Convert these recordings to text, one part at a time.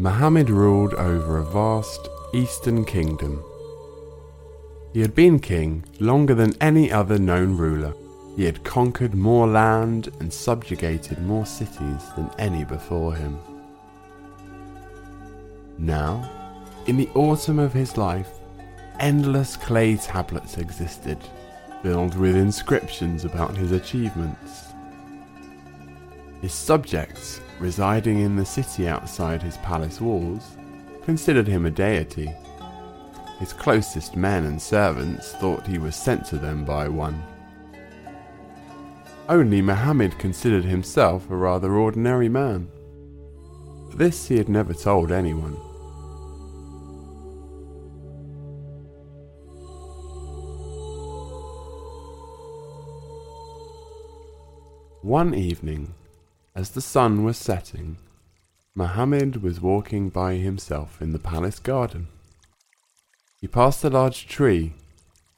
Muhammad ruled over a vast eastern kingdom. He had been king longer than any other known ruler. He had conquered more land and subjugated more cities than any before him. Now, in the autumn of his life, endless clay tablets existed, filled with inscriptions about his achievements. His subjects, residing in the city outside his palace walls, considered him a deity. His closest men and servants thought he was sent to them by one. Only Muhammad considered himself a rather ordinary man. This he had never told anyone. One evening, as the sun was setting, Mohammed was walking by himself in the palace garden. He passed a large tree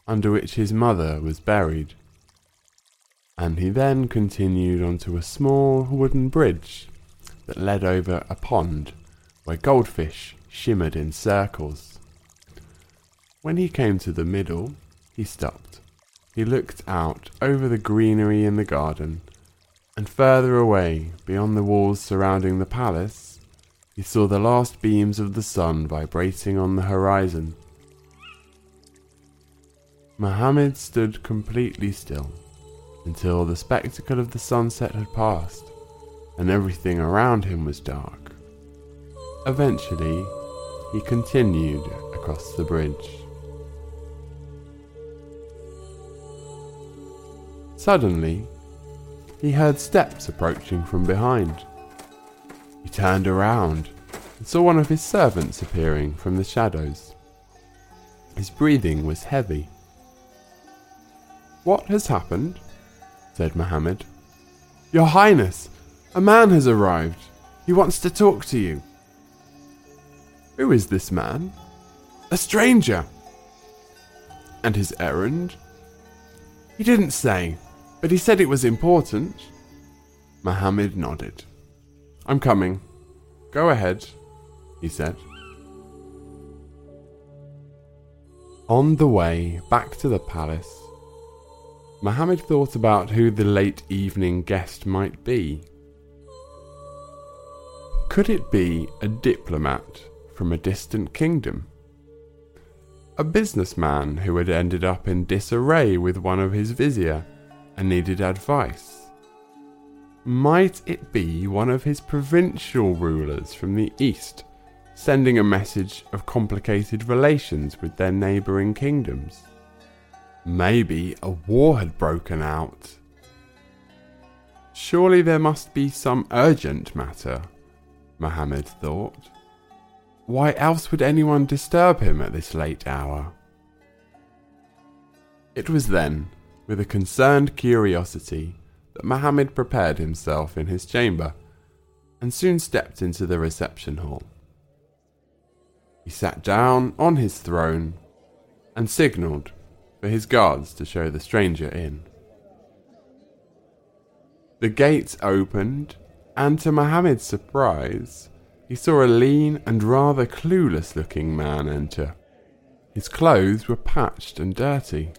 under which his mother was buried, and he then continued onto a small wooden bridge that led over a pond where goldfish shimmered in circles. When he came to the middle, he stopped. He looked out over the greenery in the garden and further away, beyond the walls surrounding the palace, he saw the last beams of the sun vibrating on the horizon. Mohammed stood completely still until the spectacle of the sunset had passed and everything around him was dark. Eventually, he continued across the bridge. Suddenly, he heard steps approaching from behind. He turned around and saw one of his servants appearing from the shadows. His breathing was heavy. What has happened? said Mohammed. Your Highness, a man has arrived. He wants to talk to you. Who is this man? A stranger. And his errand? He didn't say, but he said it was important. Mohammed nodded. I'm coming. Go ahead, he said. On the way back to the palace, Mohammed thought about who the late evening guest might be. Could it be a diplomat from a distant kingdom? A businessman who had ended up in disarray with one of his vizier and needed advice. Might it be one of his provincial rulers from the east, sending a message of complicated relations with their neighbouring kingdoms? Maybe a war had broken out. Surely there must be some urgent matter, Mohammed thought. Why else would anyone disturb him at this late hour? It was then with a concerned curiosity that Mohammed prepared himself in his chamber and soon stepped into the reception hall. He sat down on his throne and signalled for his guards to show the stranger in. The gates opened, and to Mohammed's surprise, he saw a lean and rather clueless looking man enter. His clothes were patched and dirty,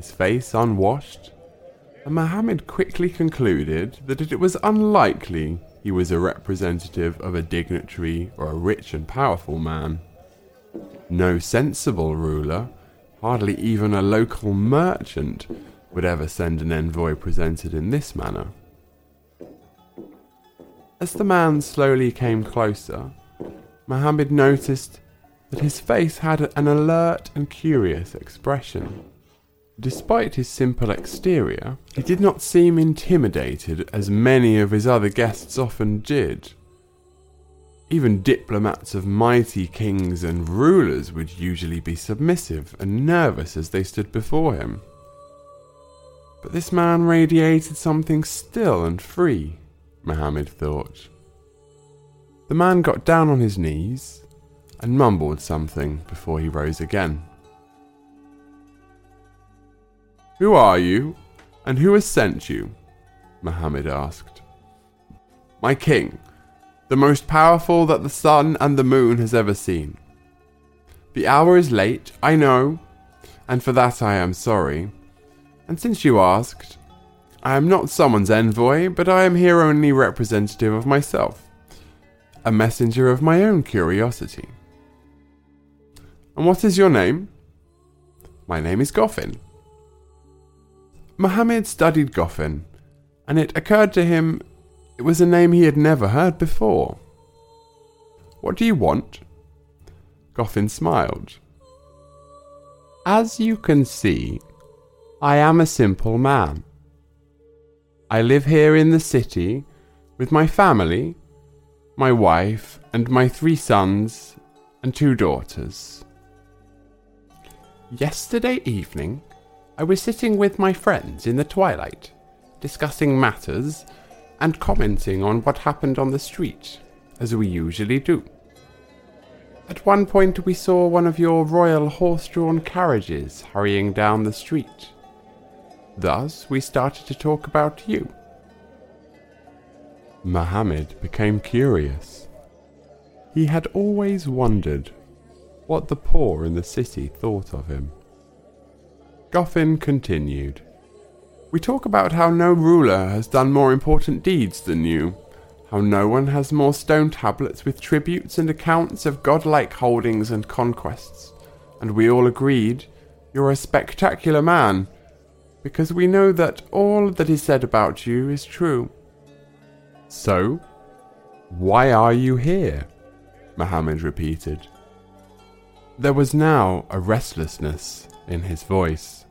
his face unwashed, and Mohammed quickly concluded that it was unlikely he was a representative of a dignitary or a rich and powerful man. No sensible ruler, hardly even a local merchant, would ever send an envoy presented in this manner. As the man slowly came closer, Mohammed noticed that his face had an alert and curious expression. Despite his simple exterior, he did not seem intimidated as many of his other guests often did. Even diplomats of mighty kings and rulers would usually be submissive and nervous as they stood before him. But this man radiated something still and free, Mohammed thought. The man got down on his knees and mumbled something before he rose again. Who are you, and who has sent you? Mohammed asked. My king, the most powerful that the sun and the moon has ever seen. The hour is late, I know, and for that I am sorry. And since you asked, I am not someone's envoy, but I am here only representative of myself, a messenger of my own curiosity. And what is your name? My name is Goffin. Mohammed studied Goffin, and it occurred to him it was a name he had never heard before. What do you want? Goffin smiled. As you can see, I am a simple man. I live here in the city with my family, my wife, and my three sons and two daughters. Yesterday evening, I was sitting with my friends in the twilight, discussing matters and commenting on what happened on the street, as we usually do. At one point, we saw one of your royal horse drawn carriages hurrying down the street. Thus, we started to talk about you. Mohammed became curious. He had always wondered what the poor in the city thought of him. Goffin continued. We talk about how no ruler has done more important deeds than you, how no one has more stone tablets with tributes and accounts of godlike holdings and conquests, and we all agreed you're a spectacular man because we know that all that is said about you is true. So, why are you here? Mohammed repeated. There was now a restlessness in his voice.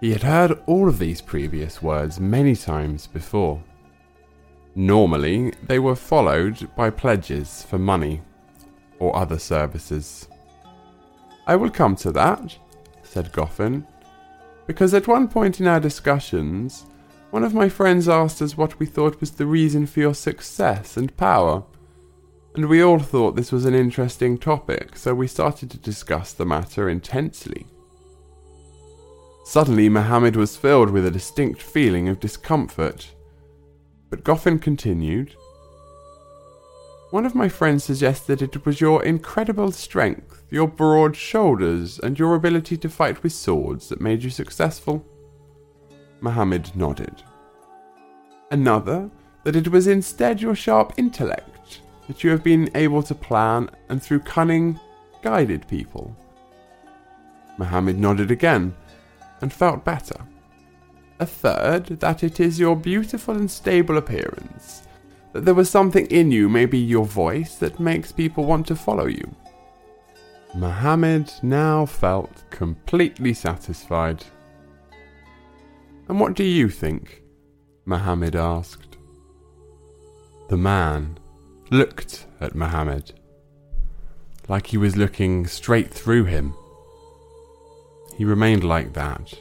He had heard all of these previous words many times before. Normally, they were followed by pledges for money or other services. I will come to that, said Goffin, because at one point in our discussions, one of my friends asked us what we thought was the reason for your success and power. And we all thought this was an interesting topic, so we started to discuss the matter intensely. Suddenly, Mohammed was filled with a distinct feeling of discomfort. But Goffin continued one of my friends suggested it was your incredible strength, your broad shoulders, and your ability to fight with swords that made you successful. Mohammed nodded. Another, that it was instead your sharp intellect, that you have been able to plan and through cunning guided people. Mohammed nodded again and felt better. A third, that it is your beautiful and stable appearance that there was something in you, maybe your voice, that makes people want to follow you. Mohammed now felt completely satisfied. And what do you think? Mohammed asked. The man looked at Mohammed like he was looking straight through him. He remained like that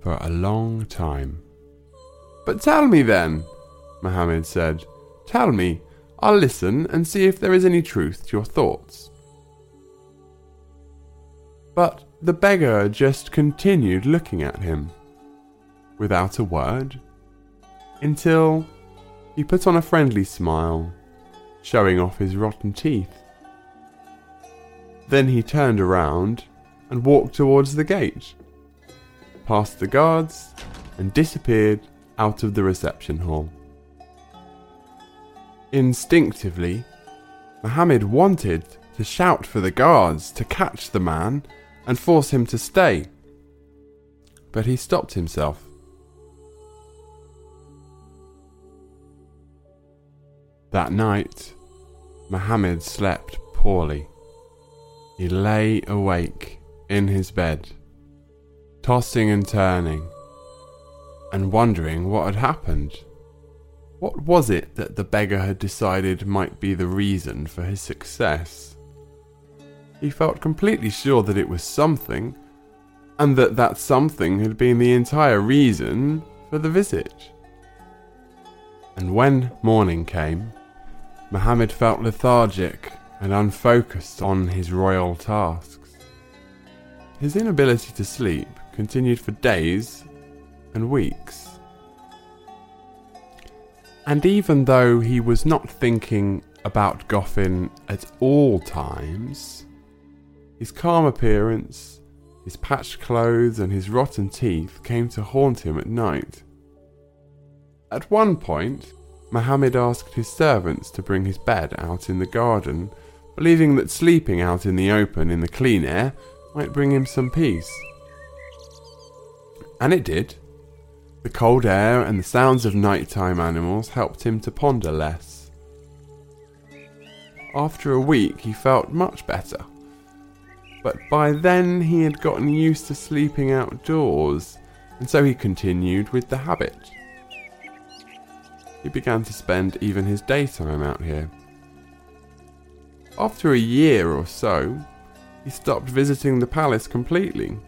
for a long time. But tell me then, Mohammed said. Tell me, I'll listen and see if there is any truth to your thoughts. But the beggar just continued looking at him, without a word, until he put on a friendly smile, showing off his rotten teeth. Then he turned around and walked towards the gate, past the guards, and disappeared out of the reception hall. Instinctively, Mohammed wanted to shout for the guards to catch the man and force him to stay. But he stopped himself. That night, Mohammed slept poorly. He lay awake in his bed, tossing and turning, and wondering what had happened. What was it that the beggar had decided might be the reason for his success? He felt completely sure that it was something, and that that something had been the entire reason for the visit. And when morning came, Mohammed felt lethargic and unfocused on his royal tasks. His inability to sleep continued for days and weeks. And even though he was not thinking about Goffin at all times, his calm appearance, his patched clothes, and his rotten teeth came to haunt him at night. At one point, Mohammed asked his servants to bring his bed out in the garden, believing that sleeping out in the open in the clean air might bring him some peace. And it did. The cold air and the sounds of nighttime animals helped him to ponder less. After a week, he felt much better. But by then, he had gotten used to sleeping outdoors, and so he continued with the habit. He began to spend even his daytime out here. After a year or so, he stopped visiting the palace completely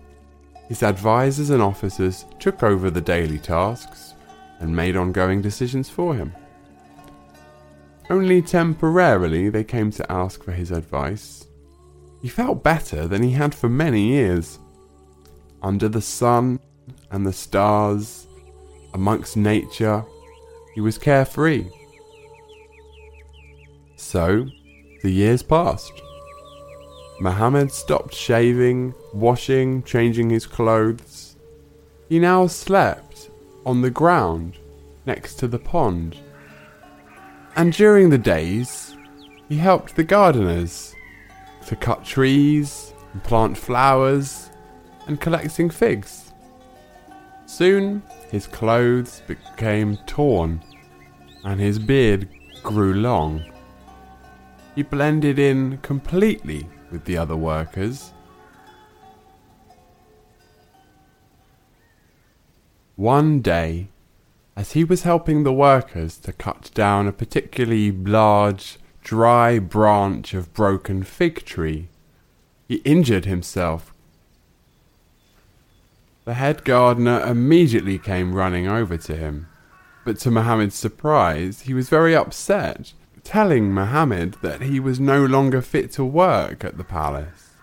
his advisors and officers took over the daily tasks and made ongoing decisions for him. Only temporarily they came to ask for his advice. He felt better than he had for many years. Under the sun and the stars, amongst nature, he was carefree. So, the years passed. Mohammed stopped shaving, washing, changing his clothes. He now slept on the ground next to the pond. And during the days, he helped the gardeners to cut trees and plant flowers and collecting figs. Soon his clothes became torn and his beard grew long. He blended in completely with the other workers. One day, as he was helping the workers to cut down a particularly large, dry branch of broken fig tree, he injured himself. The head gardener immediately came running over to him, but to Mohammed's surprise, he was very upset telling Mohammed that he was no longer fit to work at the palace.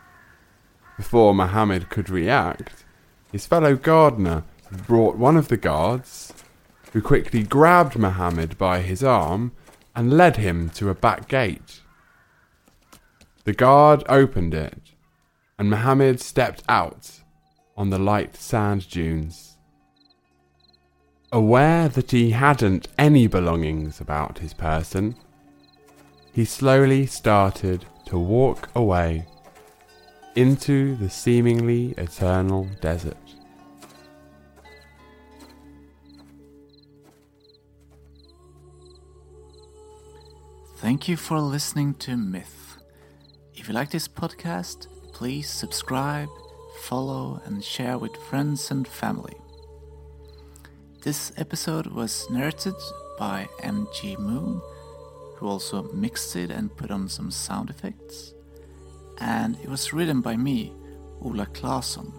Before Mohammed could react, his fellow gardener brought one of the guards, who quickly grabbed Mohammed by his arm and led him to a back gate. The guard opened it, and Mohammed stepped out on the light sand dunes. Aware that he hadn't any belongings about his person, he slowly started to walk away into the seemingly eternal desert. Thank you for listening to Myth. If you like this podcast, please subscribe, follow, and share with friends and family. This episode was narrated by MG Moon who also mixed it and put on some sound effects. And it was written by me, Ola Claesson.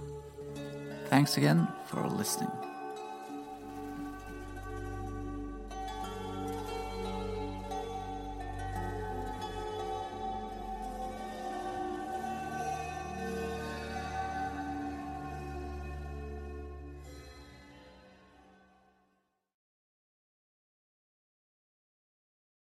Thanks again for listening.